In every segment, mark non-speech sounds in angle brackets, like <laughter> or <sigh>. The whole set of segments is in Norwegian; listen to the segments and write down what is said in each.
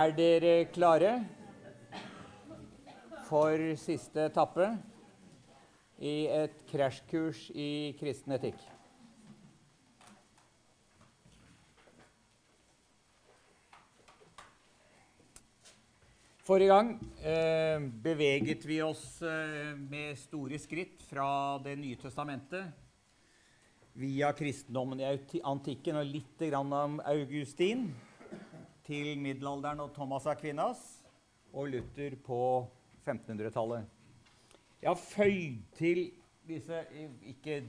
Er dere klare for siste etappe i et krasjkurs i kristen etikk? Forrige gang eh, beveget vi oss eh, med store skritt fra Det nye testamentet via kristendommen i antikken og litt om Augustin til middelalderen og Thomas Aquinas og Luther på 1500-tallet. Jeg har føyd til disse ikke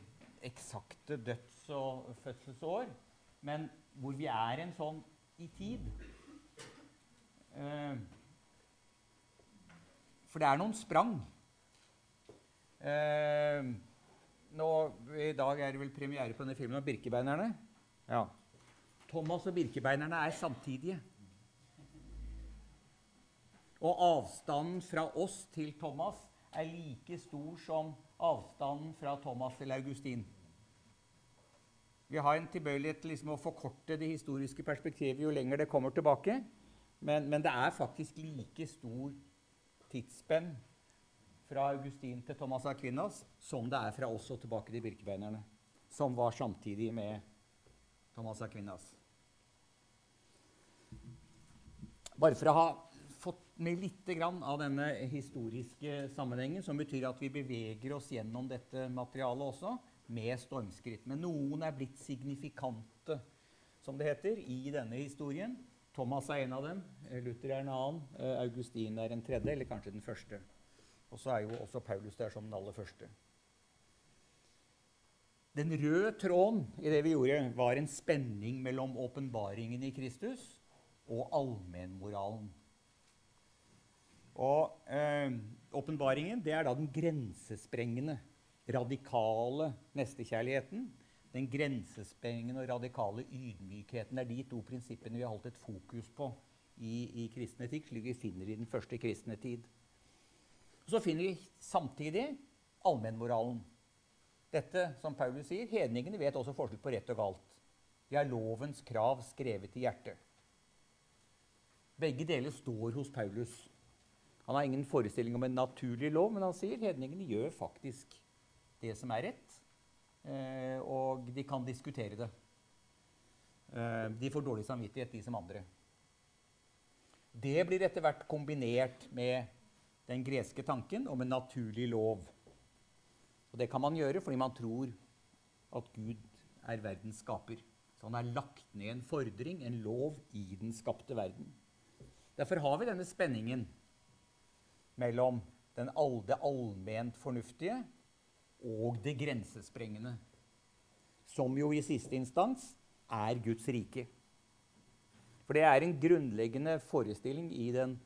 eksakte døds- og fødselsår, men hvor vi er en sånn i tid. Eh, for det er noen sprang. Eh, nå, I dag er det vel premiere på denne filmen om Birkebeinerne. Ja. Thomas og Birkebeinerne er samtidige. Og avstanden fra oss til Thomas er like stor som avstanden fra Thomas til Augustin. Vi har en tilbøyelighet til liksom å forkorte det historiske perspektivet jo lenger det kommer tilbake. Men, men det er faktisk like stor tidsspenn fra Augustin til Thomas Aquinas som det er fra oss og tilbake til birkebeinerne, som var samtidig med Thomas Aquinas. Bare for å ha med litt av denne historiske sammenhengen, som betyr at vi beveger oss gjennom dette materialet også med stormskritt. Men noen er blitt signifikante, som det heter, i denne historien. Thomas er en av dem, Luther er en annen, eh, Augustin er en tredje, eller kanskje den første. Og så er jo også Paulus der som den aller første. Den røde tråden i det vi gjorde, var en spenning mellom åpenbaringen i Kristus og allmennmoralen. Og eh, åpenbaringen det er da den grensesprengende, radikale nestekjærligheten den grensesprengende og radikale ydmykheten. Er de to prinsippene vi har holdt et fokus på i, i kristen etikk, slik vi finner i den første kristne tid. Så finner vi samtidig allmennmoralen. Dette, som Paulus sier, hedningene vet også forskjell på rett og galt. De har lovens krav skrevet i hjertet. Begge deler står hos Paulus. Han har ingen forestilling om en naturlig lov, men han sier hedningene gjør faktisk det som er rett. Eh, og de kan diskutere det. Eh, de får dårlig samvittighet, de som andre. Det blir etter hvert kombinert med den greske tanken om en naturlig lov. Og det kan man gjøre fordi man tror at Gud er verdens skaper. Så han har lagt ned en fordring, en lov, i den skapte verden. Derfor har vi denne spenningen mellom all, det allment fornuftige og det grensesprengende. Som jo i siste instans er Guds rike. For det er en grunnleggende forestilling i den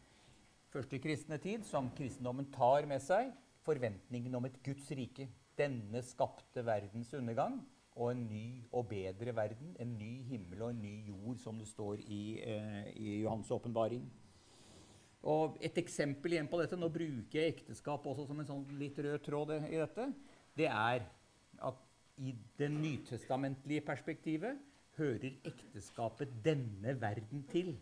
første kristne tid som kristendommen tar med seg. Forventningen om et Guds rike. Denne skapte verdens undergang og en ny og bedre verden. En ny himmel og en ny jord, som det står i, eh, i Johans åpenbaring. Og Et eksempel igjen på dette, Nå bruker jeg ekteskap også som en sånn litt rød tråd i dette det er at i det nytestamentlige perspektivet hører ekteskapet denne verden til.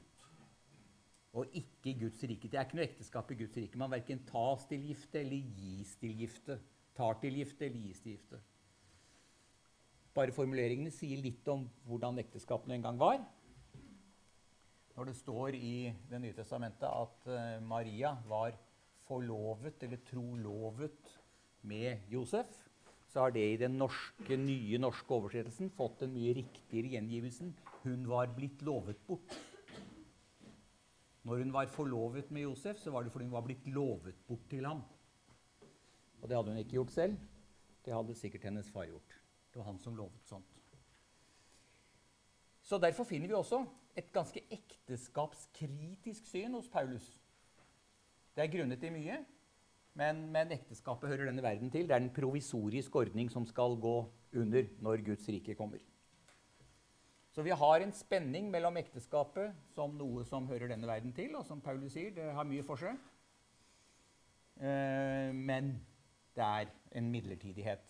Og ikke Guds rike. Det er ikke noe ekteskap i Guds rike. Man verken tas til gifte eller gis til gifte. Tar til gifte eller gis til gifte. Bare formuleringene sier litt om hvordan ekteskapene en gang var. Når det står i Det nye testamentet at uh, Maria var forlovet eller trolovet med Josef, så har det i den norske, nye norske oversettelsen fått en mye riktigere gjengivelse. Hun var blitt lovet bort. Når hun var forlovet med Josef, så var det fordi hun var blitt lovet bort til ham. Og det hadde hun ikke gjort selv. Det hadde sikkert hennes far gjort. Det var han som lovet sånt. Så Derfor finner vi også et ganske ekteskapskritisk syn hos Paulus. Det er grunnet i mye, men, men, ekteskapet hører denne verden til. Det er en provisorisk ordning som skal gå under når Guds rike kommer. Så vi har en spenning mellom ekteskapet som noe som hører denne verden til, og som Paulus sier, det har mye for seg. Eh, men det er en midlertidighet.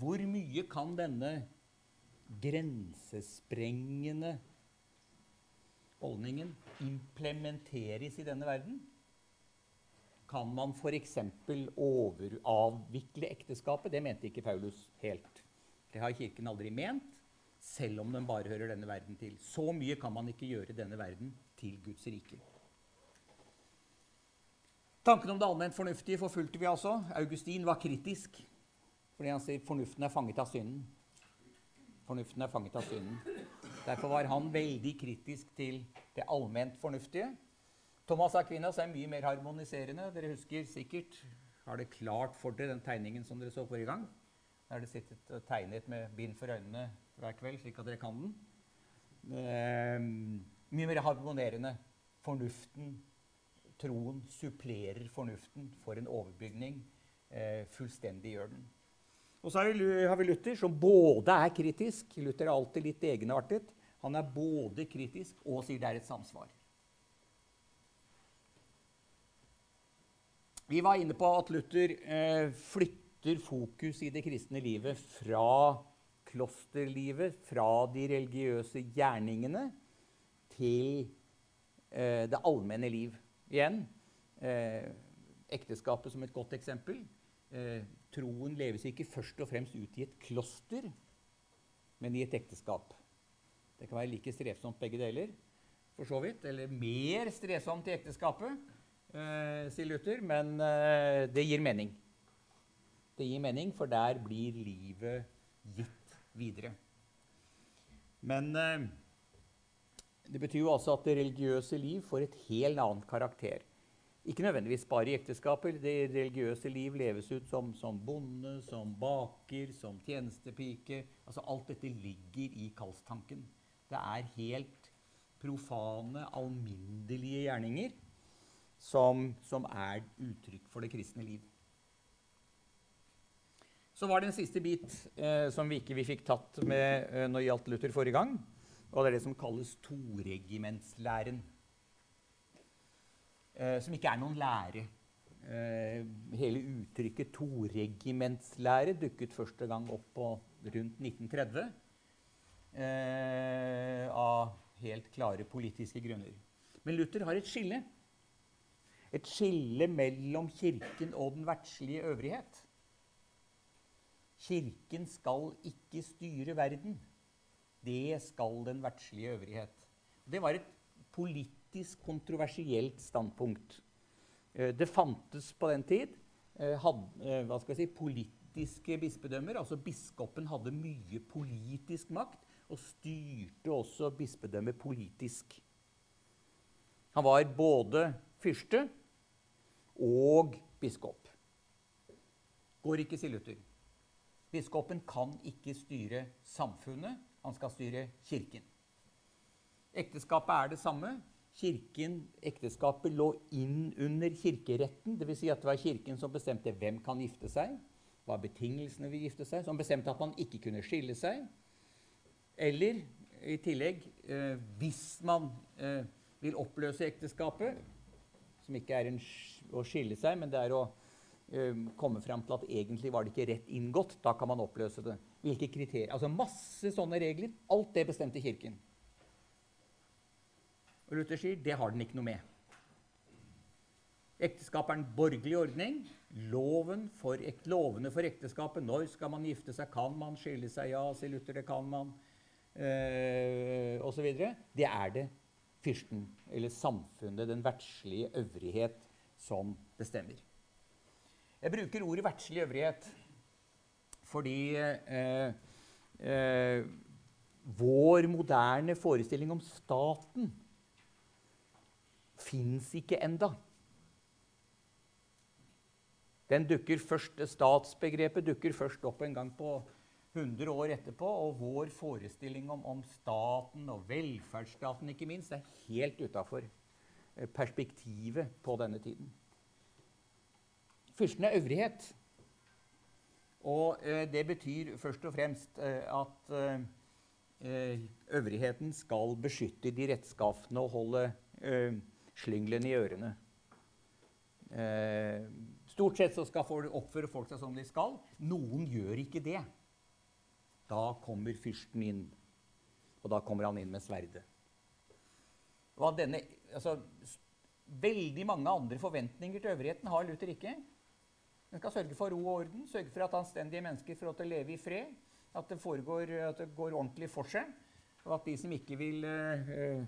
Hvor mye kan denne grensesprengende holdningen implementeres i denne verden? Kan man f.eks. overavvikle ekteskapet? Det mente ikke Paulus helt. Det har Kirken aldri ment, selv om den bare hører denne verden til. Så mye kan man ikke gjøre denne verden til Guds rike. Tanken om det allment fornuftige forfulgte vi altså. Augustin var kritisk fordi han sier fornuften er fanget av synden. Fornuften er fanget av synden. Derfor var han veldig kritisk til det allment fornuftige. Thomas Aquinas er mye mer harmoniserende. Dere husker sikkert har det klart for dere den tegningen som dere så forrige gang. Der det sittet og tegnet med bind for øynene hver kveld, slik at dere kan den. Eh, mye mer harmonerende. Fornuften, troen, supplerer fornuften for en overbygning. Eh, fullstendig gjør den. Og så har vi Luther, som både er kritisk Luther er alltid litt egenartet. Han er både kritisk og sier det er et samsvar. Vi var inne på at Luther eh, flytter fokus i det kristne livet fra klosterlivet, fra de religiøse gjerningene, til eh, det allmenne liv. Igjen eh, ekteskapet som et godt eksempel. Eh, troen leves ikke først og fremst ut i et kloster, men i et ekteskap. Det kan være like strevsomt begge deler, for så vidt. Eller mer strevsomt i ekteskapet eh, sier Luther, men eh, det gir mening. Det gir mening, for der blir livet gitt videre. Men eh, det betyr jo altså at det religiøse liv får et helt annet karakter. Ikke nødvendigvis bare i ekteskapet. Det religiøse liv leves ut som, som bonde, som baker, som tjenestepike. Altså alt dette ligger i kallstanken. Det er helt profane, alminnelige gjerninger som, som er uttrykk for det kristne liv. Så var det en siste bit eh, som vi ikke vi fikk tatt med eh, når gjaldt Luther forrige gang. Og det er det som kalles toregimentslæren. Eh, som ikke er noen lære. Eh, hele uttrykket toregimentslære dukket første gang opp på rundt 1930. Eh, av helt klare politiske grunner. Men Luther har et skille et skille mellom Kirken og den verdslige øvrighet. Kirken skal ikke styre verden. Det skal den verdslige øvrighet. Det var et politisk kontroversielt standpunkt. Eh, det fantes på den tid hadde, eh, skal jeg si, politiske bispedømmer. altså Biskopen hadde mye politisk makt og styrte også bispedømmet politisk. Han var både fyrste og biskop. Går ikke, sier Luther. Biskopen kan ikke styre samfunnet, han skal styre Kirken. Ekteskapet er det samme. Kirken, Ekteskapet lå inn under kirkeretten, dvs. Si at det var Kirken som bestemte hvem kan gifte seg, hva betingelsene vil gifte seg, som bestemte at man ikke kunne skille seg. Eller i tillegg, eh, hvis man eh, vil oppløse ekteskapet, som ikke er en å skille seg, men det er å eh, komme fram til at egentlig var det ikke rett inngått. Da kan man oppløse det. Hvilke kriterier? Altså Masse sånne regler. Alt det bestemte Kirken. Og Luther sier det har den ikke noe med. Ekteskap er en borgerlig ordning. Loven for, lovene for ekteskapet. Når skal man gifte seg? Kan man skille seg? Ja, sier Luther. Det kan man. Eh, Osv. Det er det fyrsten eller samfunnet, den verdslige øvrighet, som bestemmer. Jeg bruker ordet verdslig øvrighet fordi eh, eh, vår moderne forestilling om staten fins ikke enda. Den dukker først, Statsbegrepet dukker først opp en gang på 100 år etterpå, og vår forestilling om, om staten og velferdsstaten ikke minst er helt utafor Eh, perspektivet på denne tiden. Fyrsten er øvrighet. Og eh, det betyr først og fremst eh, at eh, øvrigheten skal beskytte de rettskafne og holde slynglene i ørene. Eh, stort sett så skal folk oppføre folk seg som de skal. Noen gjør ikke det. Da kommer fyrsten inn. Og da kommer han inn med sverdet. altså, Veldig mange andre forventninger til øvrigheten har Luther ikke. Den skal sørge for ro og orden, sørge for at anstendige mennesker får lov til å leve i fred. At det, foregår, at det går ordentlig for seg. Og at de som ikke vil uh,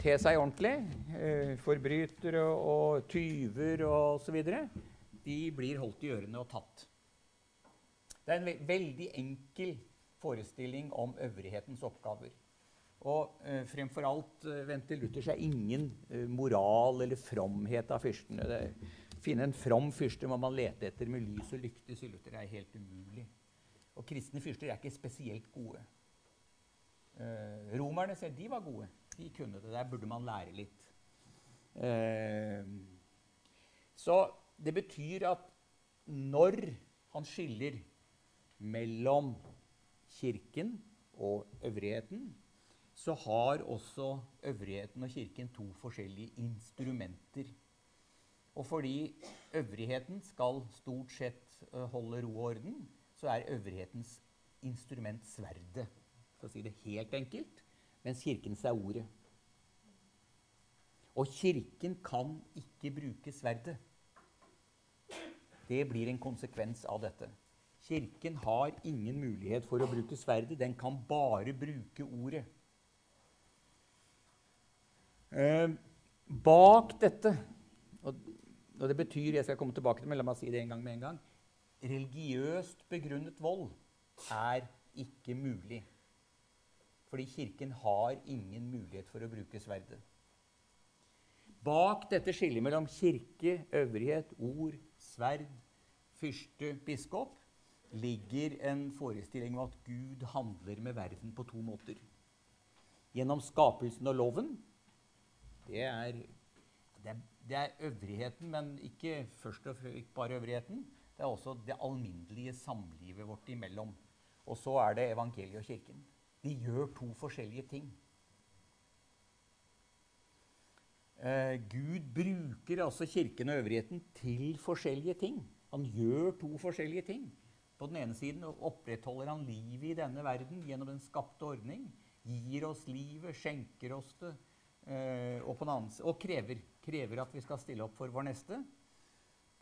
te seg ordentlig, uh, forbrytere og, og tyver osv., de blir holdt i ørene og tatt. Det er en veldig enkel forestilling om øvrighetens oppgaver. Og eh, fremfor alt eh, vendte Luther seg ingen eh, moral eller fromhet av fyrstene. Det, finne en from fyrste må man lete etter med lys og lykte, sier Luther. Er helt umulig. Og kristne fyrster er ikke spesielt gode. Eh, romerne selv, de var gode. De kunne det. Der burde man lære litt. Eh, så det betyr at når han skiller mellom Kirken og øvrigheten, så har også øvrigheten og Kirken to forskjellige instrumenter. Og fordi øvrigheten skal stort sett uh, holde ro og orden, så er øvrighetens instrument sverdet, for å si det helt enkelt, mens Kirkens er ordet. Og Kirken kan ikke bruke sverdet. Det blir en konsekvens av dette. Kirken har ingen mulighet for å bruke sverdet. Den kan bare bruke ordet. Eh, bak dette og, og, det betyr jeg skal komme tilbake til, men la meg si det en gang med en gang, religiøst begrunnet vold er ikke mulig. Fordi Kirken har ingen mulighet for å bruke sverdet. Bak dette skillet mellom kirke, øvrighet, ord, sverd, fyrste, biskop ligger en forestilling om at Gud handler med verden på to måter. Gjennom skapelsen og loven det er, det er, det er øvrigheten, men ikke først og fremst bare øvrigheten. Det er også det alminnelige samlivet vårt imellom. Og så er det evangeliet og kirken. De gjør to forskjellige ting. Eh, Gud bruker altså kirken og øvrigheten til forskjellige ting. Han gjør to forskjellige ting. På den ene siden opprettholder han livet i denne verden gjennom den skapte ordning. Gir oss livet, skjenker oss det, Eh, og, annen, og krever, krever, at vi skal stille opp for vår neste.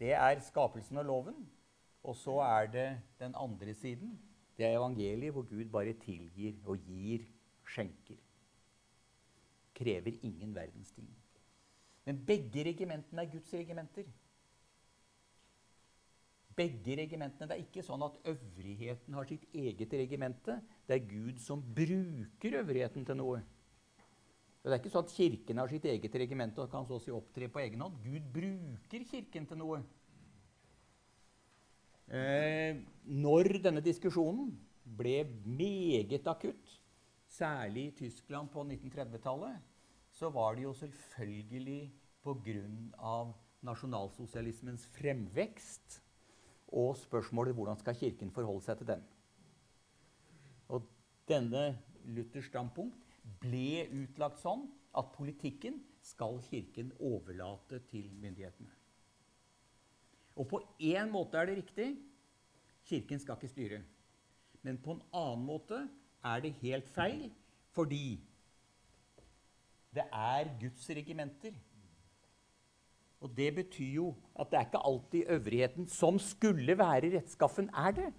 Det er skapelsen og loven. Og så er det den andre siden. Det er evangeliet, hvor Gud bare tilgir og gir, skjenker. Krever ingen verdens ting. Men begge regimentene er Guds regimenter. Begge regimentene. Det er ikke sånn at øvrigheten har sitt eget regimente. Det er Gud som bruker øvrigheten til noe. Det er ikke sånn at Kirken har sitt eget regimente og kan så si opptre på egen hånd. Gud bruker Kirken til noe. Eh, når denne diskusjonen ble meget akutt, særlig i Tyskland på 1930-tallet, så var det jo selvfølgelig pga. nasjonalsosialismens fremvekst og spørsmålet hvordan skal Kirken forholde seg til den. Og denne Luthers standpunkt ble utlagt sånn at politikken skal Kirken overlate til myndighetene. Og på én måte er det riktig. Kirken skal ikke styre. Men på en annen måte er det helt feil fordi det er Guds regimenter. Og det betyr jo at det er ikke alltid øvrigheten som skulle være rettskaffen, er det.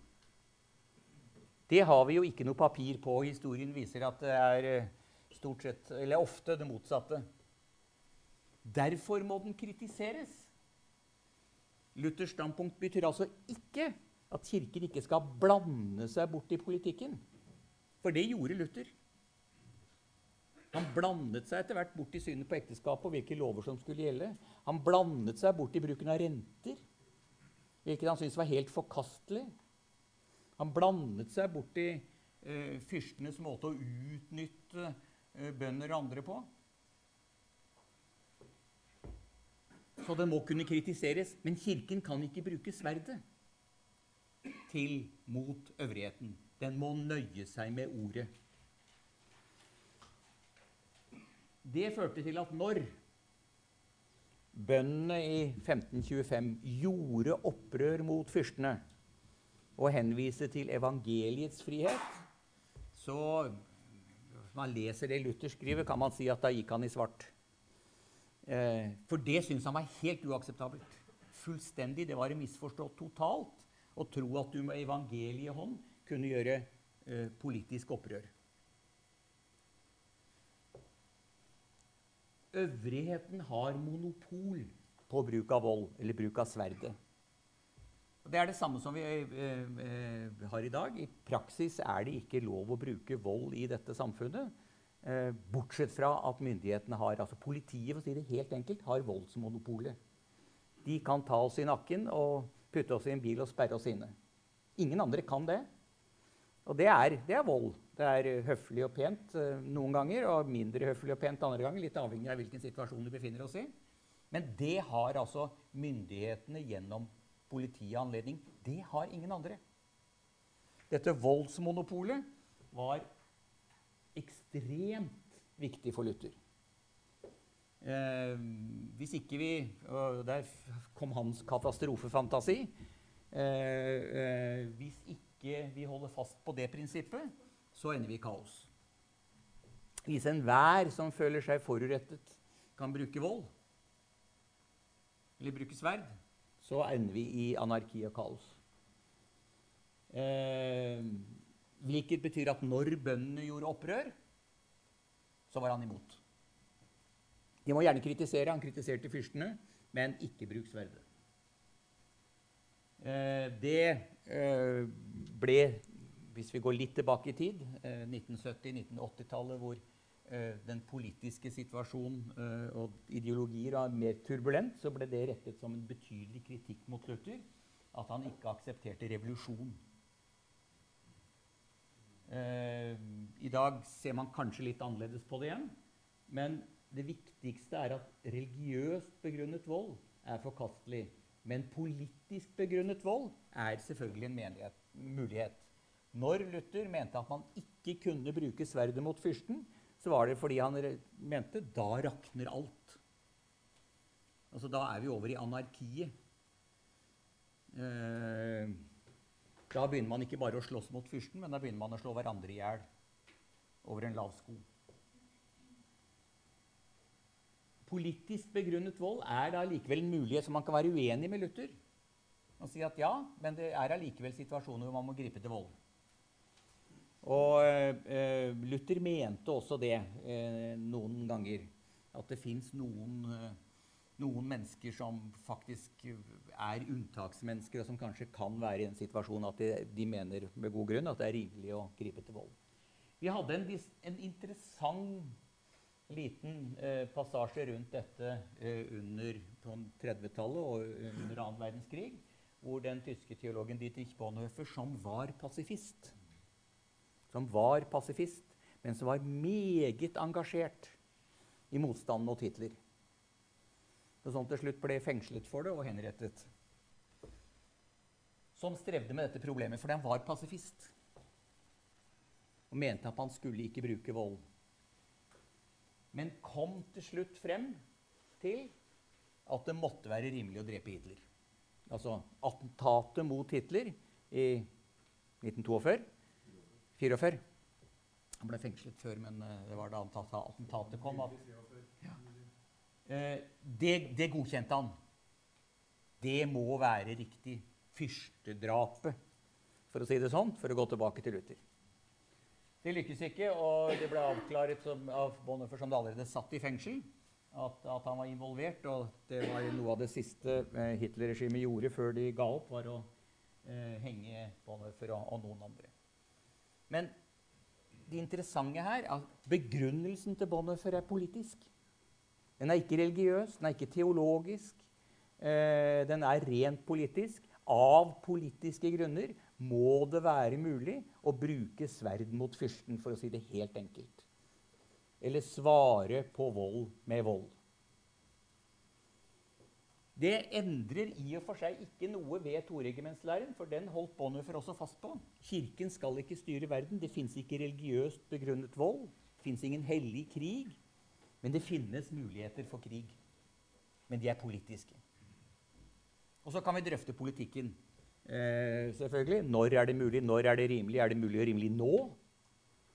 Det har vi jo ikke noe papir på. Historien viser at det er eh, stort sett, eller ofte det motsatte. Derfor må den kritiseres. Luthers standpunkt betyr altså ikke at Kirken ikke skal blande seg bort i politikken. For det gjorde Luther. Han blandet seg etter hvert bort i synet på ekteskapet og hvilke lover som skulle gjelde. Han blandet seg bort i bruken av renter, hvilket han syntes var helt forkastelig. Han blandet seg borti eh, fyrstenes måte å utnytte eh, bønder og andre på. Så den må kunne kritiseres. Men Kirken kan ikke bruke sverdet til mot øvrigheten. Den må nøye seg med ordet. Det førte til at når bøndene i 1525 gjorde opprør mot fyrstene og henvise til evangeliets frihet, så Hvis man leser det Luther skriver, kan man si at da gikk han i svart. Eh, for det syntes han var helt uakseptabelt. Fullstendig. Det var misforstått totalt å tro at du med evangeliet i hånd kunne gjøre eh, politisk opprør. Øvrigheten har monopol på bruk av vold eller bruk av sverdet. Det er det samme som vi eh, eh, har i dag. I praksis er det ikke lov å bruke vold i dette samfunnet. Eh, bortsett fra at myndighetene har altså Politiet for å si det helt enkelt, har voldsmonopolet. De kan ta oss i nakken og putte oss i en bil og sperre oss inne. Ingen andre kan det. Og det er, det er vold. Det er høflig og pent eh, noen ganger og mindre høflig og pent andre ganger. Litt avhengig av hvilken situasjon du befinner oss i. Men det har altså myndighetene gjennom politiet anledning. Det har ingen andre. Dette voldsmonopolet var ekstremt viktig for Luther. Eh, hvis ikke vi og Der kom hans katastrofefantasi. Eh, eh, hvis ikke vi holder fast på det prinsippet, så ender vi i kaos. Hvis enhver som føler seg forurettet, kan bruke vold eller bruke sverd, så ender vi i anarki og kaos. Eh, hvilket betyr at når bøndene gjorde opprør, så var han imot. De må gjerne kritisere. Han kritiserte fyrstene, men ikke bruk sverdet. Eh, det eh, ble, hvis vi går litt tilbake i tid, eh, 1970-1980-tallet, hvor eh, den politiske situasjonen og ideologier var mer turbulent, så ble det rettet som en betydelig kritikk mot Luther at han ikke aksepterte revolusjon. I dag ser man kanskje litt annerledes på det igjen. Men det viktigste er at religiøst begrunnet vold er forkastelig. Men politisk begrunnet vold er selvfølgelig en menighet, mulighet. Når Luther mente at man ikke kunne bruke sverdet mot fyrsten, så var det fordi han mente da rakner alt. Altså, da er vi over i anarkiet. Eh, da begynner man ikke bare å slåss mot fyrsten, men da begynner man å slå hverandre i hjel over en lav sko. Politisk begrunnet vold er da likevel en mulighet som man kan være uenig med Luther. Og si at ja, men det er allikevel situasjoner hvor man må gripe til vold. Og eh, Luther mente også det eh, noen ganger. At det fins noen eh, noen mennesker som faktisk er unntaksmennesker, og som kanskje kan være i en situasjon at de, de mener med god grunn at det er rimelig å gripe til vold. Vi hadde en, en interessant liten eh, passasje rundt dette eh, under 30-tallet og under annen verdenskrig, hvor den tyske teologen Dietrich Bonhoeffer, som var pasifist, som var pasifist, men som var meget engasjert i motstanden mot Hitler og som til slutt ble fengslet for det og henrettet. Som strevde med dette problemet fordi han var pasifist og mente at han skulle ikke bruke vold. Men kom til slutt frem til at det måtte være rimelig å drepe Hitler. Altså attentatet mot Hitler i 1942 44. Han ble fengslet før, men eh, det var da attentatet kom. At, ja. Eh, det, det, godkjente han. Det må være riktig. Fyrstedrapet, for å si det sånn, for å gå tilbake til Luther. Det lykkes ikke, og det ble avklaret som, av Bonhoeffer som det allerede satt i fengsel. At, at, han var involvert, og det var noe av det siste eh, Hitler-regimet gjorde før de ga opp, var å eh, henge Bonhoeffer og, og, noen andre. Men det interessante her er at begrunnelsen til Bonhoeffer er politisk. Den er ikke religiøs, den er ikke teologisk. Eh, den er rent politisk. Av politiske grunner må det være mulig å bruke sverd mot fyrsten, for å si det helt enkelt. Eller svare på vold med vold. Det endrer i og for seg ikke noe ved toregimentslæren, for den holdt Bonhoeffer også fast på. Kirken skal ikke styre verden. Det fins ikke religiøst begrunnet vold. Det fins ingen hellig krig. Men det finnes muligheter for krig. Men de er politiske. Og så kan vi drøfte politikken. Eh, selvfølgelig. Når er det mulig? Når er det rimelig? Er det mulig og rimelig nå?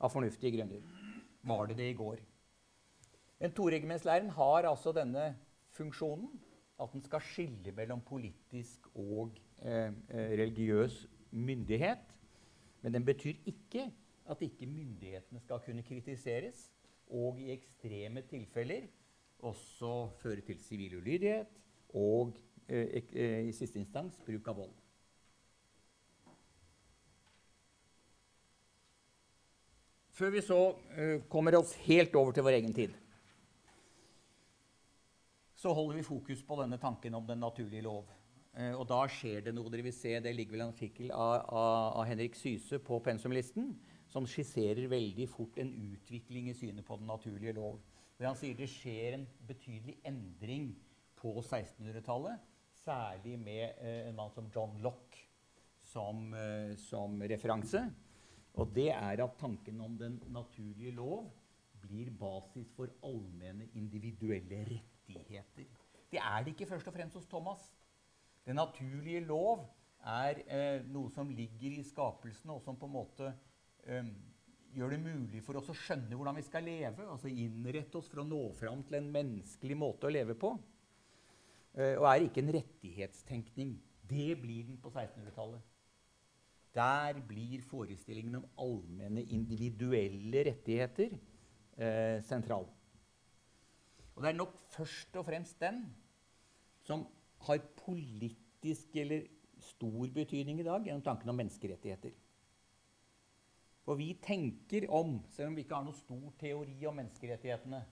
Av fornuftige grunner. var det det i går. En toregimentslæren har altså denne funksjonen at den skal skille mellom politisk og eh, eh, religiøs myndighet. Men den betyr ikke at ikke myndighetene skal kunne kritiseres og i ekstreme tilfeller også føre til sivil ulydighet og eh, eh, i siste instans bruk av vold. Før vi så eh, kommer oss helt over til vår egen tid, så holder vi fokus på denne tanken om den naturlige lov. Eh, og da skjer det noe. Dere vil se, Det ligger vel en artikkel av, av, av Henrik Syse på pensumlisten som skisserer veldig fort en utvikling i synet på den naturlige lov. Hvor han sier det skjer en betydelig endring på 1600-tallet, særlig med eh, en mann som John Locke som, eh, som referanse. Og det er at tanken om den naturlige lov blir basis for allmenne individuelle rettigheter. Det er det ikke først og fremst hos Thomas. Den naturlige lov er eh, noe som ligger i skapelsen, og som på en måte eh, gjør det mulig for oss å skjønne hvordan vi skal leve. Altså innrette oss for å nå fram til en menneskelig måte å leve på. Eh, og er ikke en rettighetstenkning. Det blir den på 1600-tallet. Der blir forestillingen om allmenne individuelle rettigheter eh, sentral. Og det er nok først og fremst den som har politisk eller stor betydning i dag gjennom tanken om menneskerettigheter. For vi tenker om, selv om vi ikke har noen stor teori om menneskerettighetene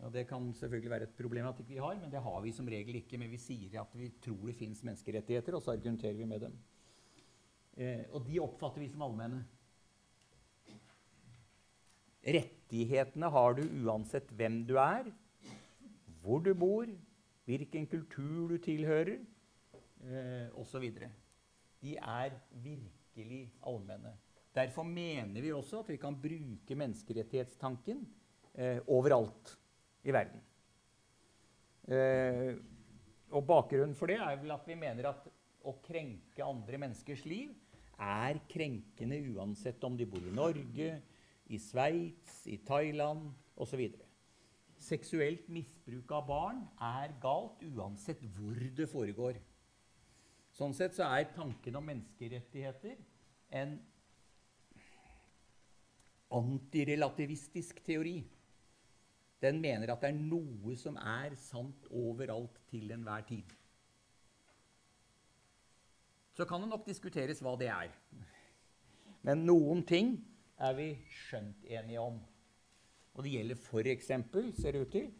og Det kan selvfølgelig være et problem at ikke vi har, men det har vi som regel ikke. Men vi sier at vi tror det fins menneskerettigheter, og så argumenterer vi med dem. Eh, og de oppfatter vi som allmenne. Rettighetene har du uansett hvem du er, hvor du bor, hvilken kultur du tilhører, eh, osv. De er virkelig allmenne. Derfor mener vi også at vi kan bruke menneskerettighetstanken eh, overalt i verden. Eh, og bakgrunnen for det er vel at vi mener at å krenke andre menneskers liv er krenkende uansett om de bor i Norge, i Sveits, i Thailand osv. Seksuelt misbruk av barn er galt uansett hvor det foregår. Sånn sett så er tanken om menneskerettigheter en antirelativistisk teori. Den mener at det er noe som er sant overalt til enhver tid. Så kan det nok diskuteres hva det er. Men noen ting er vi skjønt enige om. Og det gjelder f.eks., ser det ut til,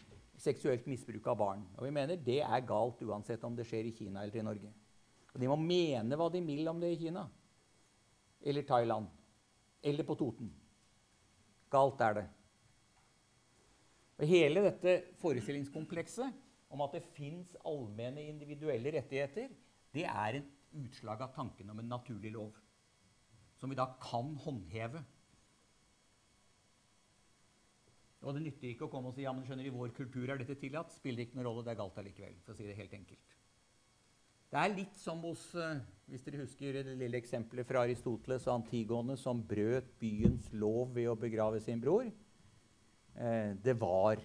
seksuelt misbruk av barn. Og vi mener det er galt uansett om det skjer i Kina eller i Norge. Og de må mene hva de vil om det i Kina eller Thailand eller på Toten. Galt er det. Og hele dette forestillingskomplekset om at det fins allmenne individuelle rettigheter, det er en utslag av tanken om en naturlig lov, som vi da kan håndheve. Og det nytter ikke å komme og si ja, men skjønner i vår kultur er dette tillatt. Spiller ikke noen rolle, det er galt allikevel. for å si Det helt enkelt. Det er litt som hos uh, hvis dere husker det lille eksempelet fra Aristoteles og Antigone som brøt byens lov ved å begrave sin bror. Uh, det var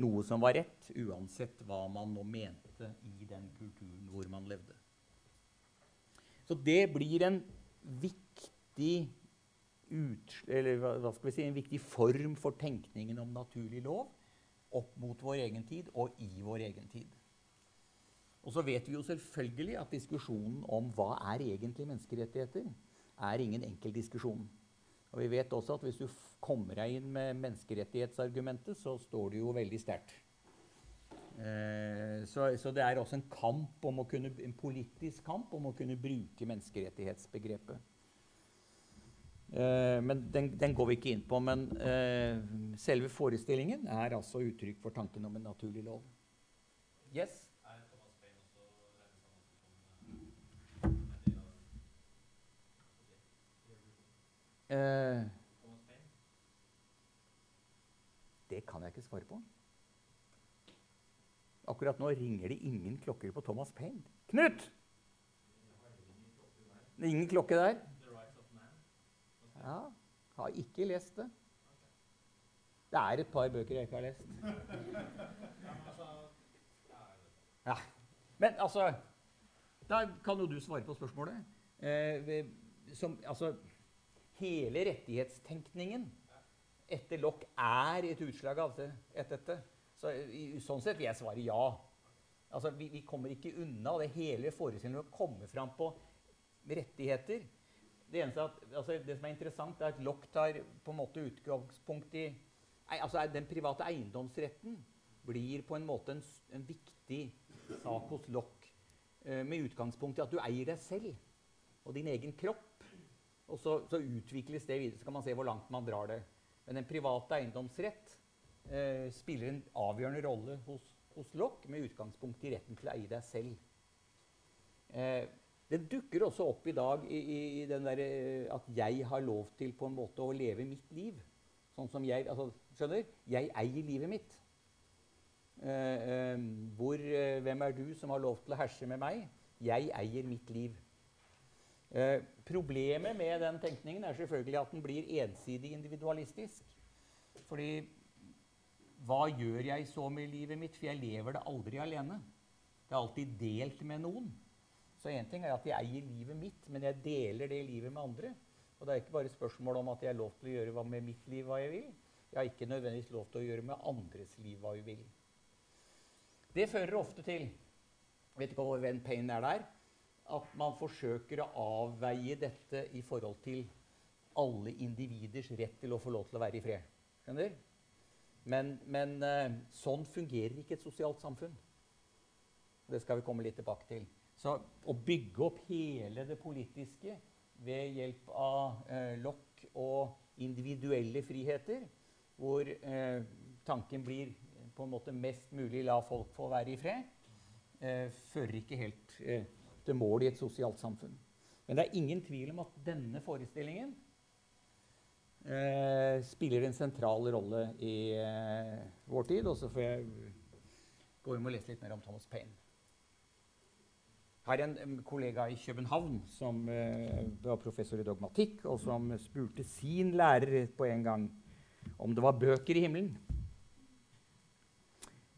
noe som var rett, uansett hva man nå mente i den kulturen hvor man levde. Så det blir en viktig, ut, si, en viktig form for tenkningen om naturlig lov opp mot vår egen tid og i vår egen tid. Og så vet vi jo selvfølgelig at diskusjonen om hva er egentlig menneskerettigheter, er ingen enkel diskusjon. Og vi vet også at hvis du kommer deg inn med menneskerettighetsargumentet, så står du jo veldig sterkt. Eh, så, så, det er også en kamp kunne, en politisk kamp om å kunne bruke menneskerettighetsbegrepet. Eh, men den, den, går vi ikke inn på. Men eh, selve forestillingen er altså uttrykk for tanken om en naturlig lov. Yes? Det kan jeg ikke svare på. Akkurat nå ringer det ingen klokker på Thomas Paine. Knut! Det er ingen klokke der? Ja, har ikke lest det. Det er et par bøker jeg ikke har lest. Ja. Men altså Da kan jo du svare på spørsmålet. Eh, som, altså, hele rettighetstenkningen etter Lock er et utslag av det, et dette. Så, i, sånn sett vil jeg svare ja. Altså, vi, vi kommer ikke unna det hele forestillingen komme fram på rettigheter. Det, at, altså, det som er interessant, er at Lock tar på en måte utgangspunkt i altså, Den private eiendomsretten blir på en måte en, en viktig sak hos Lock Eh, med utgangspunkt i at du eier deg selv og din egen kropp. Og så, så, utvikles det videre. Så kan man se hvor langt man drar det. Men den private eiendomsrett eh, spiller en avgjørende rolle hos, hos Lock med utgangspunkt i retten til å eie deg selv. Eh, den dukker også opp i dag i, i, i den der, eh, at jeg har lov til på en måte å leve mitt liv. Sånn som jeg, altså, skjønner? Jeg eier livet mitt. Eh, eh, hvor, eh, hvem er du som har lov til å herse med meg? Jeg eier mitt liv. problemet med den tenkningen er selvfølgelig at den blir ensidig individualistisk. Fordi hva gjør jeg så med livet mitt? For jeg lever det aldri alene. Det er alltid delt med noen. Så én ting er at jeg eier livet mitt, men jeg deler det livet med andre. Og det er ikke bare spørsmål om at jeg har lov til å gjøre med mitt liv hva jeg vil. Jeg har ikke nødvendigvis lov til å gjøre med andres liv hva jeg vil. Det fører ofte til vet ikke hvor Venn Payne er der, at man forsøker å avveie dette i forhold til alle individers rett til å få lov til å være i fred. Skjønner? Men, men uh, sånn fungerer ikke et sosialt samfunn. Det skal vi komme litt tilbake til. Så å bygge opp hele det politiske ved hjelp av eh, lokk og individuelle friheter, hvor eh, tanken blir på en måte mest mulig la folk få være i fred, eh, fører ikke helt eh, til mål i et sosialt samfunn. Men det er ingen tvil om at denne forestillingen eh, spiller en sentral rolle i eh, vår tid. Og så får jeg gå hjem og lese litt mer om Thomas Paine. Her er en kollega i København som eh, var professor i dogmatikk, og som spurte sin lærer på en gang om det var bøker i himmelen.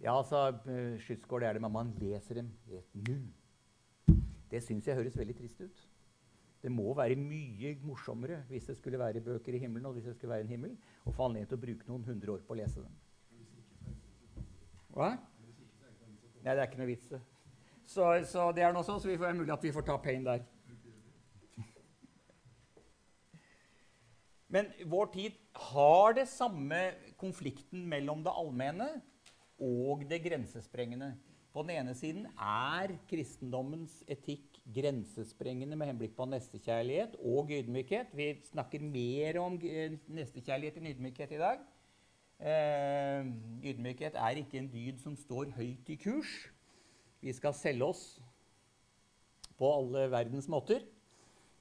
Ja, sa uh, Skytsgård, det er det, men man leser dem i et nu. Det syns jeg høres veldig trist ut. Det må være mye morsommere hvis det skulle være bøker i himmelen, og hvis det skulle være en himmel, å få anledning til å bruke noen hundre år på å lese dem. Hva? Nei, det er ikke noe vits. Så, så det er noe sånn, så vi får mulig at vi får ta pain der. Men vår tid har det samme konflikten mellom det allmenne og det grensesprengende. På den ene siden er kristendommens etikk grensesprengende med henblikk på nestekjærlighet og ydmykhet. Vi snakker mer om nestekjærlighet enn ydmykhet i dag. Eh, ydmykhet er ikke en dyd som står høyt i kurs. Vi skal selge oss på alle verdens måter.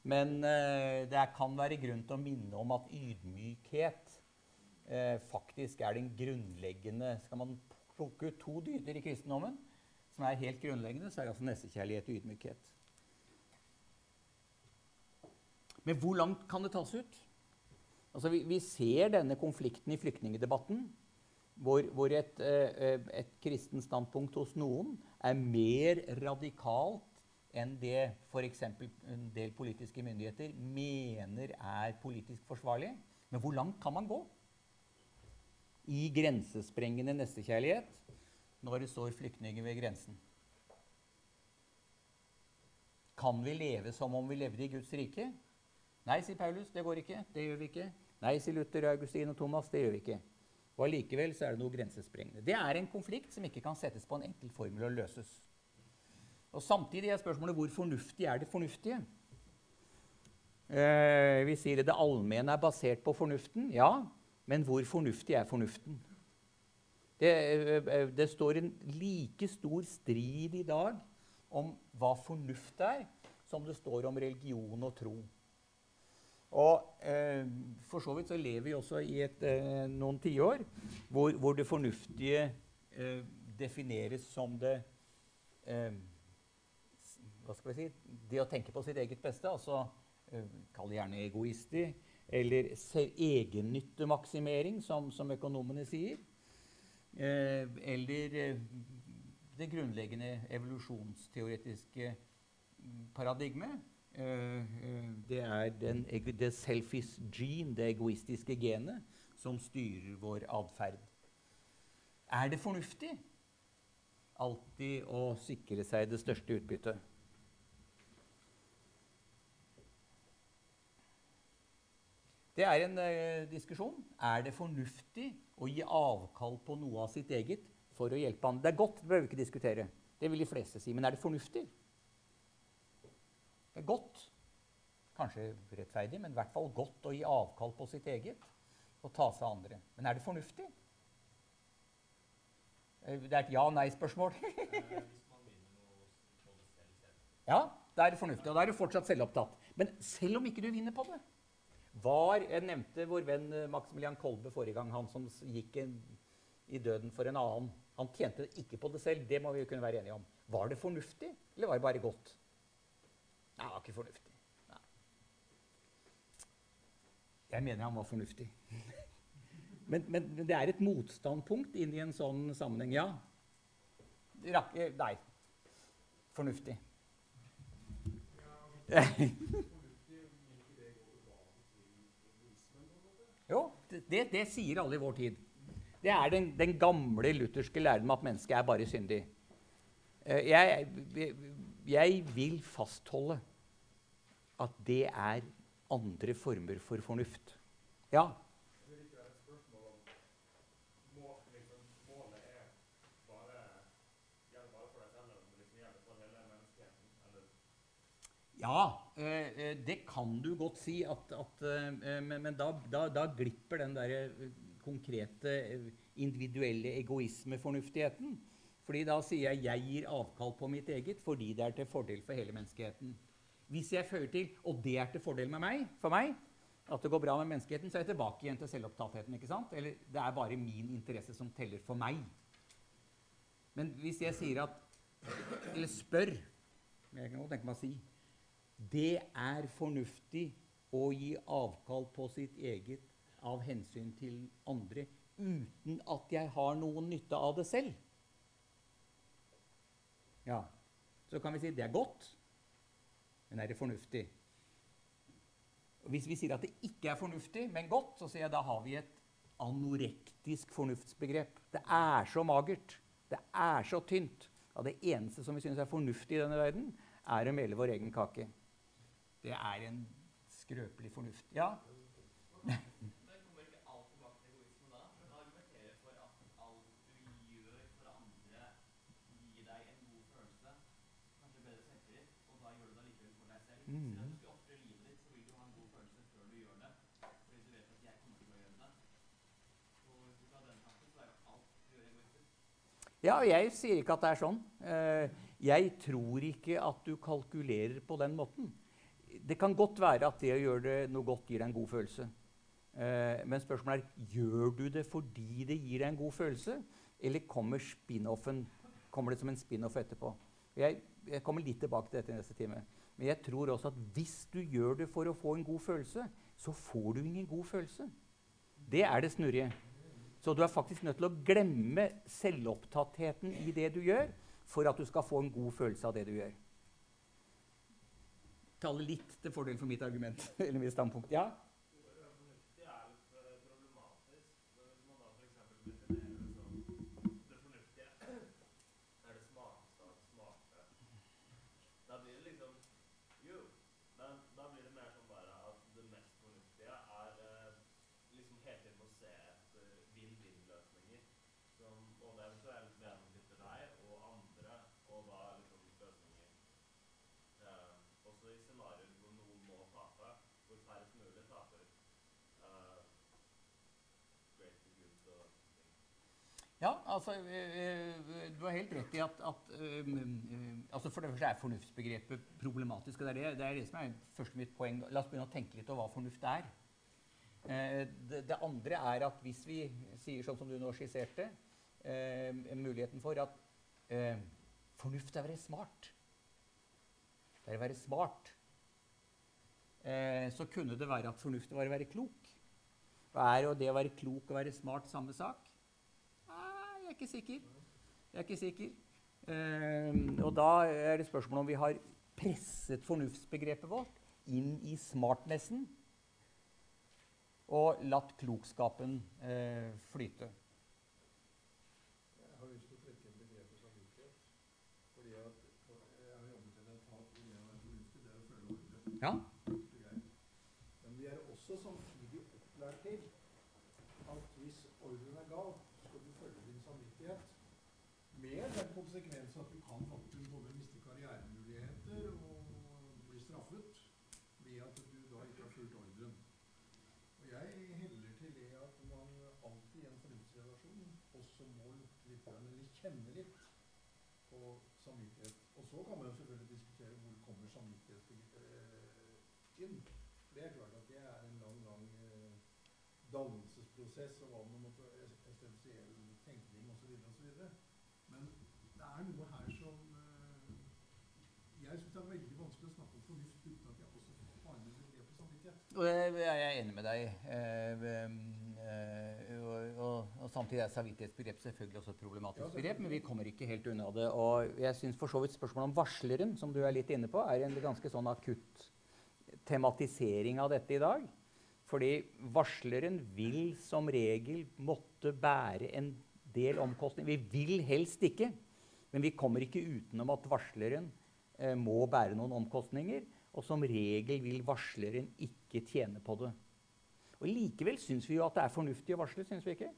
Men eh, det kan være grunn til å minne om at ydmykhet eh, faktisk er den grunnleggende Skal man plukke ut to dyder i kristendommen som er helt grunnleggende, så er det altså nestekjærlighet og ydmykhet. Men hvor langt kan det tas ut? Altså, vi, vi ser denne konflikten i flyktningdebatten, hvor, hvor et, eh, et kristent standpunkt hos noen er mer radikalt enn det f.eks. en del politiske myndigheter mener er politisk forsvarlig. Men hvor langt kan man gå? i grensesprengende nestekjærlighet når det står flyktninger ved grensen? Kan vi leve som om vi levde i Guds rike? Nei, sier Paulus, det går ikke. Det gjør vi ikke. Nei, sier Luther, Augustin og Thomas, det gjør vi ikke. Og allikevel er det noe grensesprengende. Det er en konflikt som ikke kan settes på en enkel formel og løses. Og Samtidig er spørsmålet hvor fornuftig er det fornuftige? Eh, vi sier at det allmenne er basert på fornuften. Ja, men hvor fornuftig er fornuften? Det, eh, eh, det, står en like stor strid i dag om hva fornuft er, som det står om religion og tro. Og eh, For så vidt så lever vi også i et, eh, noen tiår hvor, hvor det fornuftige eh, defineres som det eh, Hva skal vi si Det å tenke på sitt eget beste. altså Kall det gjerne egoistisk eller egennyttemaksimering, som, som økonomene sier. Eh, eller eh, det grunnleggende evolusjonsteoretiske paradigmet. Eh, eh, det er den, the selfish gene, det egoistiske genet, som styrer vår atferd. Er det fornuftig alltid å sikre seg det største utbyttet? Det er en uh, diskusjon. Er det fornuftig å gi avkall på noe av sitt eget for å hjelpe andre? Det er godt, det behøver vi ikke diskutere. Det vil de fleste si. Men er det fornuftig? Det er godt. Kanskje rettferdig, men i hvert fall godt å gi avkall på sitt eget og ta seg av andre. Men er det fornuftig? Eh, det er et ja-nei-spørsmål. <laughs> ja, da er det fornuftig. Og da er du fortsatt selvopptatt. Men selv om ikke du vinner på det var, Jeg nevnte vår venn eh, Maximilian Kolbe forrige gang, han som gikk en, i døden for en annen. Han tjente ikke på det selv. Det må vi jo kunne være enige om. Var det fornuftig, eller var det bare godt? Nei, det var ikke fornuftig. Nei. Jeg mener han var fornuftig. <laughs> men, men, det er et motstandpunkt inn i en sånn sammenheng. Ja. Eh, nei. Fornuftig. <laughs> Jo, det, det, sier alle i vår tid. Det er den, den gamle lutherske læren at mennesket er bare syndig. Eh, jeg, jeg, vil fastholde at det er andre former for fornuft. Ja? Ja, eh, eh, det kan du godt si, at, at, eh, men, men da, da, da, glipper den der konkrete individuelle egoismefornuftigheten. Fordi da sier jeg jeg gir avkall på mitt eget fordi det er til fordel for hele menneskeheten. Hvis jeg føyer til og det er til fordel meg, for meg, at det går bra med menneskeheten, så er jeg tilbake igjen til selvopptattheten. ikke sant? Eller det er bare min interesse som teller for meg. Men hvis jeg sier at Eller spør Jeg kan godt tenke meg å si det er fornuftig å gi avkall på sitt eget av hensyn til andre uten at jeg har noen nytte av det selv. Ja, Så kan vi si det er godt, men er det fornuftig? Og hvis vi sier at det ikke er fornuftig, men godt, så sier jeg da har vi et anorektisk fornuftsbegrep. Det er så magert. Det er så tynt. Og det eneste som vi synes er fornuftig i denne verden, er å mele vår egen kake. Det er en skrøpelig fornuft. Ja? Ja, jeg sier ikke at det er sånn. Eh, jeg tror ikke at du kalkulerer på den måten det kan godt være at det å gjøre det noe godt gir deg en god følelse. Eh, men spørsmålet er gjør du det fordi det gir deg en god følelse, eller kommer kommer det som en spin-off etterpå? Jeg, jeg, kommer litt tilbake til dette i neste time. Men jeg tror også at hvis du gjør det for å få en god følelse, så får du ingen god følelse. Det er det snurrige. Så du er faktisk nødt til å glemme selvopptattheten i det du gjør, for at du skal få en god følelse av det du gjør tale litt til fordel for mitt argument <laughs> eller mitt standpunkt. Ja? Ja, altså, øh, Du har helt rett i at, at øh, øh, altså For det første er fornuftsbegrepet problematisk. og det er det, det er det, som er første mitt poeng. La oss begynne å tenke litt over hva fornuft er. Eh, det, det, andre er at hvis vi sier sånn som du nå skisserte, eh, muligheten for at eh, fornuft er å være smart Det er å være smart. eh, så kunne det være at fornuft var å være klok. Er jo det å være klok og være smart samme sak? Jeg er ikke sikker. Jeg er ikke sikker. Eh, og da er det spørsmål om vi har presset fornuftsbegrepet vårt inn i smartnessen og latt klokskapen eh, flyte. Jeg har lyst til å trekke inn begrepet samvittighet. Fordi at jeg har jobbet i en etat hvor det å være fornuftig, det er å følge ordre. Ja. Enkelt og greit. Men vi er også samtidig opplært til at hvis ordren er gal, så skal du følge din samvittighet. Med den konsekvens at du kan faktisk både miste karrieremuligheter og bli straffet ved at du da ikke har fulgt ordren. Og jeg heller til det at man alltid i en fornuftsrelasjon også må lukte litt, grann, eller kjenne litt på samvittighet. Og så kan man jo selvfølgelig diskutere hvor kommer samvittighet eh, inn. For det er klart at det er en lang, lang eh, dannelsesprosess og hva man måtte essensiell tenkning osv. osv. Men det er noe her som eh, Jeg syns det er veldig vanskelig å snakke om fornuft uten at jeg også har med begrepet samvittighet. Og det- jeg er enig med deg. Eh, eh, og, og, og samtidig er samvittighetsbegrep selvfølgelig også et problematisk begrep, men vi kommer ikke helt unna det. Og jeg syns for så vidt spørsmålet om varsleren, som du er litt inne på, er en ganske sånn akutt tematisering av dette i dag. Fordi varsleren vil som regel måtte bære en del omkostninger. Vi vil helst ikke, men vi kommer ikke utenom at varsleren eh, må bære noen omkostninger. Og som regel vil varsleren ikke tjene på det. Og Likevel syns vi jo at det er fornuftig å varsle, syns vi ikke?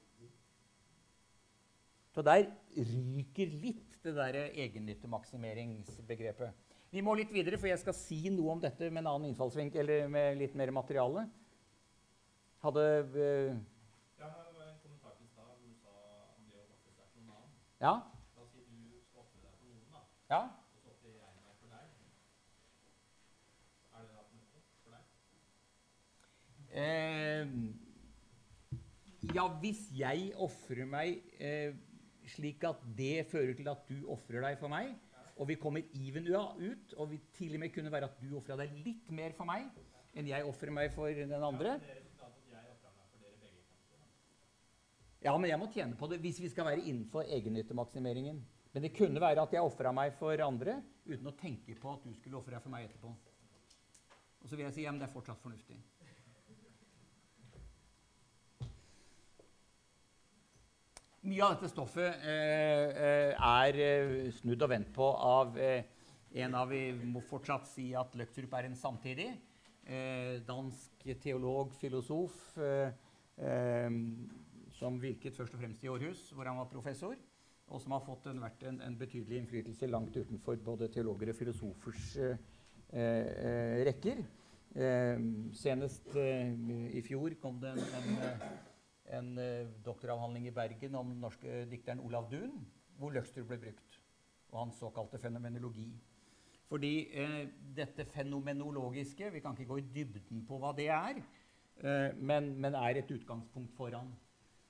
Så der ryker litt det der egennyttemaksimeringsbegrepet. Vi må litt videre, for jeg skal si noe om dette med en annen innfallsvinkel, eller med litt mer materiale. Hadde eh, Ja. Ja? Ja? Er? Eh, ja, hvis jeg ofrer meg eh, slik at det fører til at du ofrer deg for meg, og vi kommer even ut, og vi til og med kunne være at du ofra deg litt mer for meg enn jeg ofrer meg for den andre Ja, det er resultatet at jeg ofrer meg for dere begge. kanskje, da. Ja, men jeg må tjene på det hvis vi skal være innenfor egennyttemaksimeringen. Men det kunne være at jeg ofra meg for andre uten å tenke på at du skulle ofre deg for meg etterpå. Og så vil jeg si ja, men det er fortsatt fornuftig. Mye av dette stoffet eh, eh, er eh, snudd og vendt på av eh, en av Vi må fortsatt si at Løgtrup er en samtidig. Eh, dansk teolog, filosof, eh, eh, som virket først og fremst i Århus, hvor han var professor. Og som har fått en, vært en, en betydelig innflytelse langt utenfor både teologer og filosofers eh, eh, rekker. Eh, senest eh, i fjor kom det en, en, eh, eh, doktoravhandling i Bergen om den norske dikteren Olav Duun, hvor Løgstrup ble brukt. Og hans såkalte fenomenologi. Fordi dette fenomenologiske Vi kan ikke gå i dybden på hva det er, men, men er et utgangspunkt for han.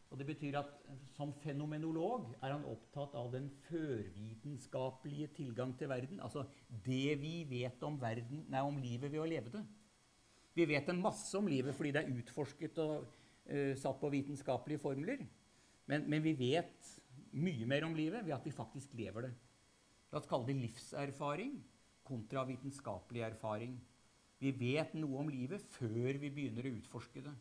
Og det betyr at eh, som fenomenolog er han opptatt av den førvitenskapelige tilgang til verden. Altså det vi vet om, verden, nei, om livet ved å leve det. Vi vet en masse om livet fordi det er utforsket og uh, satt på vitenskapelige formler. Men, men vi vet mye mer om livet ved at vi faktisk lever det. La oss kalle det livserfaring kontra vitenskapelig erfaring. Vi vet noe om livet før vi begynner å utforske det.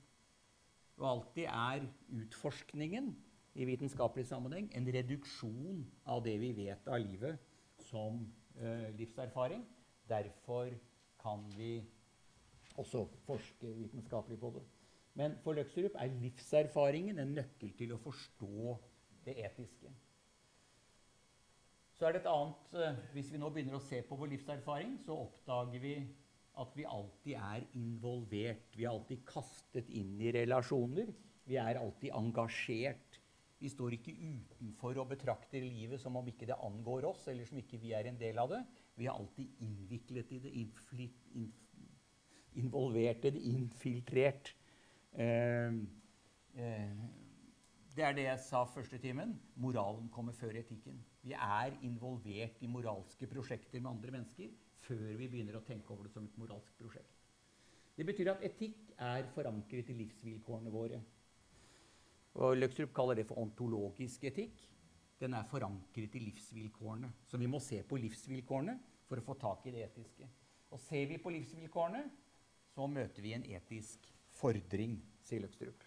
Og alltid er utforskningen i vitenskapelig sammenheng en reduksjon av det vi vet av livet som eh, livserfaring. Derfor kan vi også forske vitenskapelig på det. Men for Løkserup er livserfaringen en nøkkel til å forstå det etiske. Så er det et annet eh, Hvis vi nå begynner å se på vår livserfaring, så oppdager vi at vi alltid er involvert. Vi er alltid kastet inn i relasjoner. Vi er alltid engasjert. Vi står ikke utenfor og betrakter livet som om ikke det angår oss, eller som ikke vi er en del av det. Vi er alltid innviklet i det, involvert i det, infiltrert. Eh, eh, det er det jeg sa første timen. Moralen kommer før etikken. Vi er involvert i moralske prosjekter med andre mennesker før vi begynner å tenke over det som et moralsk prosjekt. Det betyr at etikk er forankret i livsvilkårene våre. Og Løkstrup kaller det for ontologisk etikk. Den er forankret i livsvilkårene. Så vi må se på livsvilkårene for å få tak i det etiske. Og ser vi på livsvilkårene, så møter vi en etisk fordring, sier Løkstrup.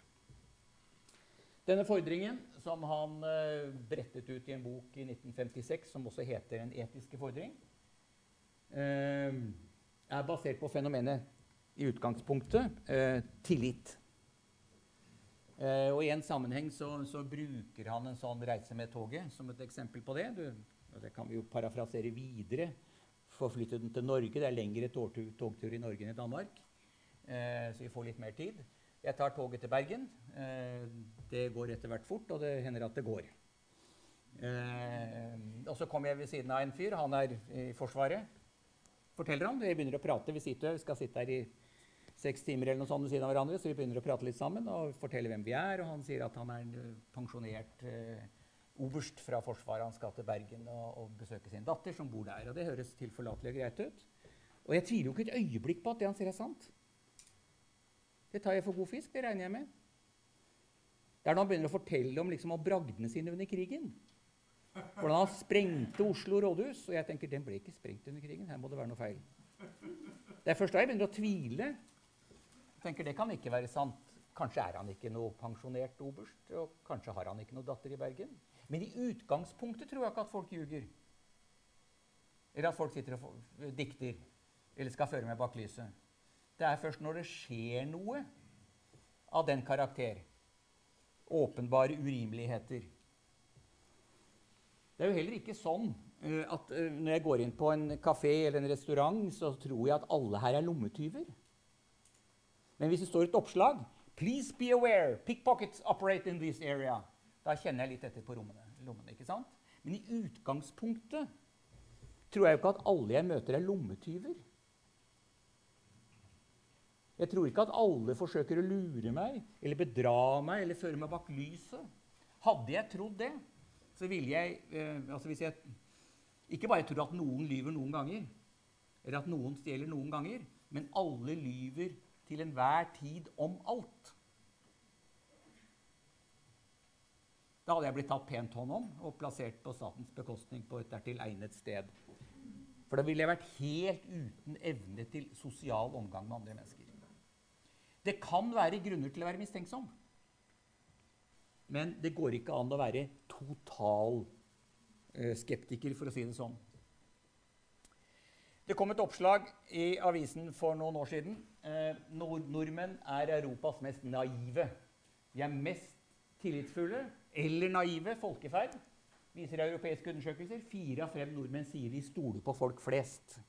Denne fordringen, som han eh, brettet ut i en bok i 1956, som også heter 'En etiske fordring', er basert på fenomenet i utgangspunktet eh, tillit. Eh, og I en sammenheng så, så, bruker han en sånn reise med toget som et eksempel på det. Du, det kan vi jo parafrasere videre. Forflytte den til Norge. Det er lengre togtur, i Norge enn i Danmark. Eh, så vi får litt mer tid. Jeg tar toget til Bergen. Det går etter hvert fort, og det hender at det går. Og så kommer jeg ved siden av en fyr. Han er i Forsvaret. Forteller han. Vi begynner å prate. Vi, sitter, vi skal sitte her i seks timer eller noe sånt ved siden av hverandre, så vi begynner å prate litt sammen og fortelle hvem vi er. Og han sier at han er en eh, pensjonert eh, oberst fra Forsvaret. Han skal til Bergen og, og, besøke sin datter, som bor der. Og det høres tilforlatelig og greit ut. Og jeg tviler jo ikke et øyeblikk på at det han sier, er sant. Det tar jeg for god fisk. Det regner jeg med. Det er når han begynner å fortelle om, liksom, om bragdene sine under krigen. Hvordan han sprengte Oslo rådhus. Og jeg tenker den ble ikke sprengt under krigen. Her må det være noe feil. Det er først da jeg begynner å tvile Jeg tenker det kan ikke være sant. Kanskje er han ikke noe pensjonert oberst, og kanskje har han ikke noe datter i Bergen. Men i utgangspunktet tror jeg ikke at folk ljuger. Eller at folk sitter og dikter eller skal føre meg bak lyset. Det er først når det skjer noe av den karakter, åpenbare urimeligheter Det er jo heller ikke sånn uh, at uh, når jeg går inn på en kafé eller en restaurant, så tror jeg at alle her er lommetyver. Men hvis det står et oppslag 'Please be aware. Pickpockets operate in this area.' Da kjenner jeg litt etter på rommene, lommene. ikke sant? Men i utgangspunktet tror jeg jo ikke at alle jeg møter, er lommetyver. Jeg tror ikke at alle forsøker å lure meg eller bedra meg eller føre meg bak lyset. Hadde jeg trodd det, så ville jeg eh, altså hvis jeg ikke bare tror at noen lyver noen ganger, eller at noen stjeler noen ganger, men alle lyver til enhver tid om alt. Da hadde jeg blitt tatt pent hånd om og plassert på statens bekostning på et dertil egnet sted. For da ville jeg vært helt uten evne til sosial omgang med andre mennesker. Det kan være grunner til å være mistenksom. Men det går ikke an å være total eh, skeptiker, for å si det sånn. Det kom et oppslag i avisen for noen år siden. Eh, nord nordmenn er Europas mest naive. De er mest tillitsfulle eller naive folkeferd, viser europeiske undersøkelser. Fire av fem nordmenn sier de stoler på folk flest.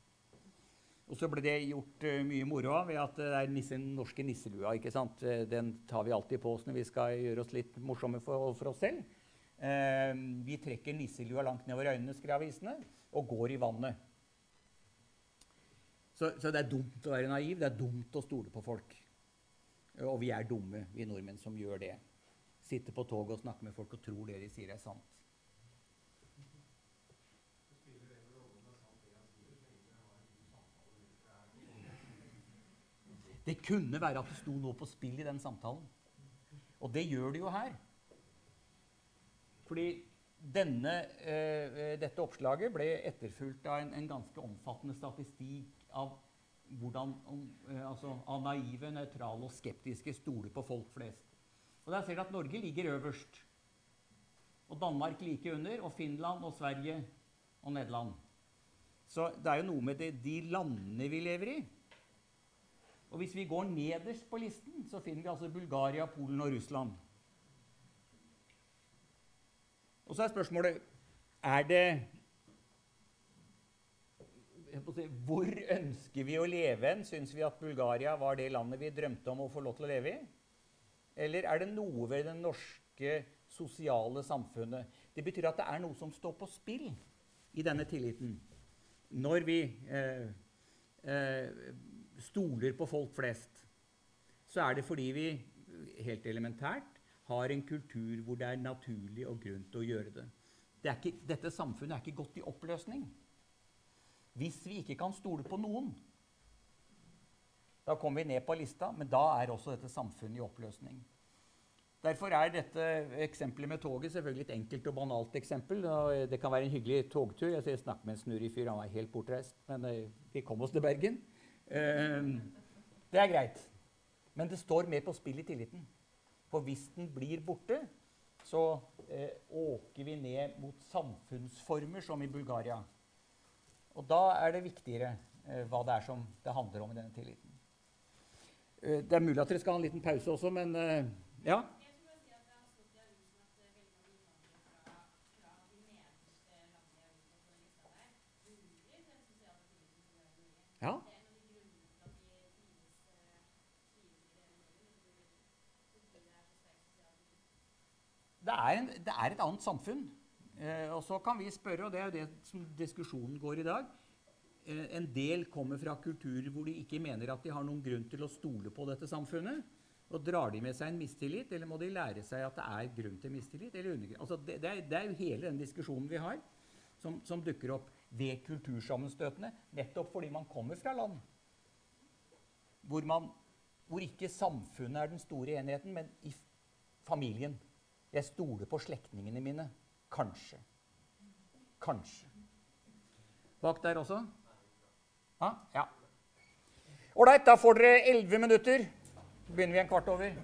Og så ble det gjort uh, mye moro av ved at det er nissen, norske nisselua. ikke sant? Eh, den tar vi alltid på oss når vi skal gjøre oss litt morsomme for, for oss selv. Uh, vi trekker nisselua langt nedover øynene, skrev avisene, og går i vannet. Så, så, det er dumt å være naiv. Det er dumt å stole på folk. Og vi er dumme, vi nordmenn, som gjør det. Sitter på toget og snakker med folk og tror det de sier, er sant. Det kunne være at det sto noe på spill i den samtalen. Og det gjør det jo her. Fordi denne, eh, dette oppslaget ble etterfulgt av en, en ganske omfattende statistikk av hvordan eh, altså, av naive, nøytrale og skeptiske stoler på folk flest. Og Der ser dere at Norge ligger øverst. Og Danmark like under. Og Finland og Sverige og Nederland. Så det er jo noe med det, de landene vi lever i. Og hvis vi går nederst på listen, så finner vi altså Bulgaria, Polen og Russland. Og så er spørsmålet er det hvor ønsker vi å leve hen? Syns vi at Bulgaria var det landet vi drømte om å få lov til å leve i? Eller er det noe ved det norske sosiale samfunnet Det betyr at det er noe som står på spill i denne tilliten. Når vi eh, eh, stoler på folk flest, så er det fordi vi helt elementært har en kultur hvor det er naturlig og grunn til å gjøre det. det ikke, dette samfunnet er ikke godt i oppløsning. Hvis vi ikke kan stole på noen, Da kommer vi ned på lista, men da er også dette samfunnet i oppløsning. Derfor er dette eksempelet med toget selvfølgelig et enkelt og banalt eksempel. Og det kan være en hyggelig togtur. Jeg snakket med en snurrifyr, han var helt bortreist. Men eh, vi kom oss til Bergen. Eh, det er greit. Men det står mer på spill i tilliten. For hvis den blir borte, så eh, åker vi ned mot samfunnsformer som i Bulgaria. Og da er det viktigere eh, hva det er som det handler om i denne tilliten. Eh, det er mulig at dere skal ha en liten pause også, men eh, ja. Jeg tror jeg sier at det har stått i avisen at eh, veldig mange innvandrere fra, fra de nederste landene i Europa på den lista der hungrer den sosiale tilliten som vi har i Norge. Ja. Det er en av de grunnene til at de trives, eh, trives i det Norge. Fordi, fordi det er så sterk sosial tillit. Det er, en, det er et annet samfunn. Eh, og så kan vi spørre, og det er jo det som diskusjonen går i dag eh, En del kommer fra kulturer hvor de ikke mener at de har noen grunn til å stole på dette samfunnet. Og Drar de med seg en mistillit, eller må de lære seg at det er grunn til mistillit? Altså det, det, er, det er jo hele den diskusjonen vi har, som, som dukker opp ved kultursammenstøtene. Nettopp fordi man kommer fra land hvor, man, hvor ikke samfunnet er den store enheten, men i familien. Jeg stoler på slektningene mine. Kanskje. Kanskje. Bak der også? Ja. ja. Ålreit, da får dere elleve minutter. Så begynner vi en kvart over.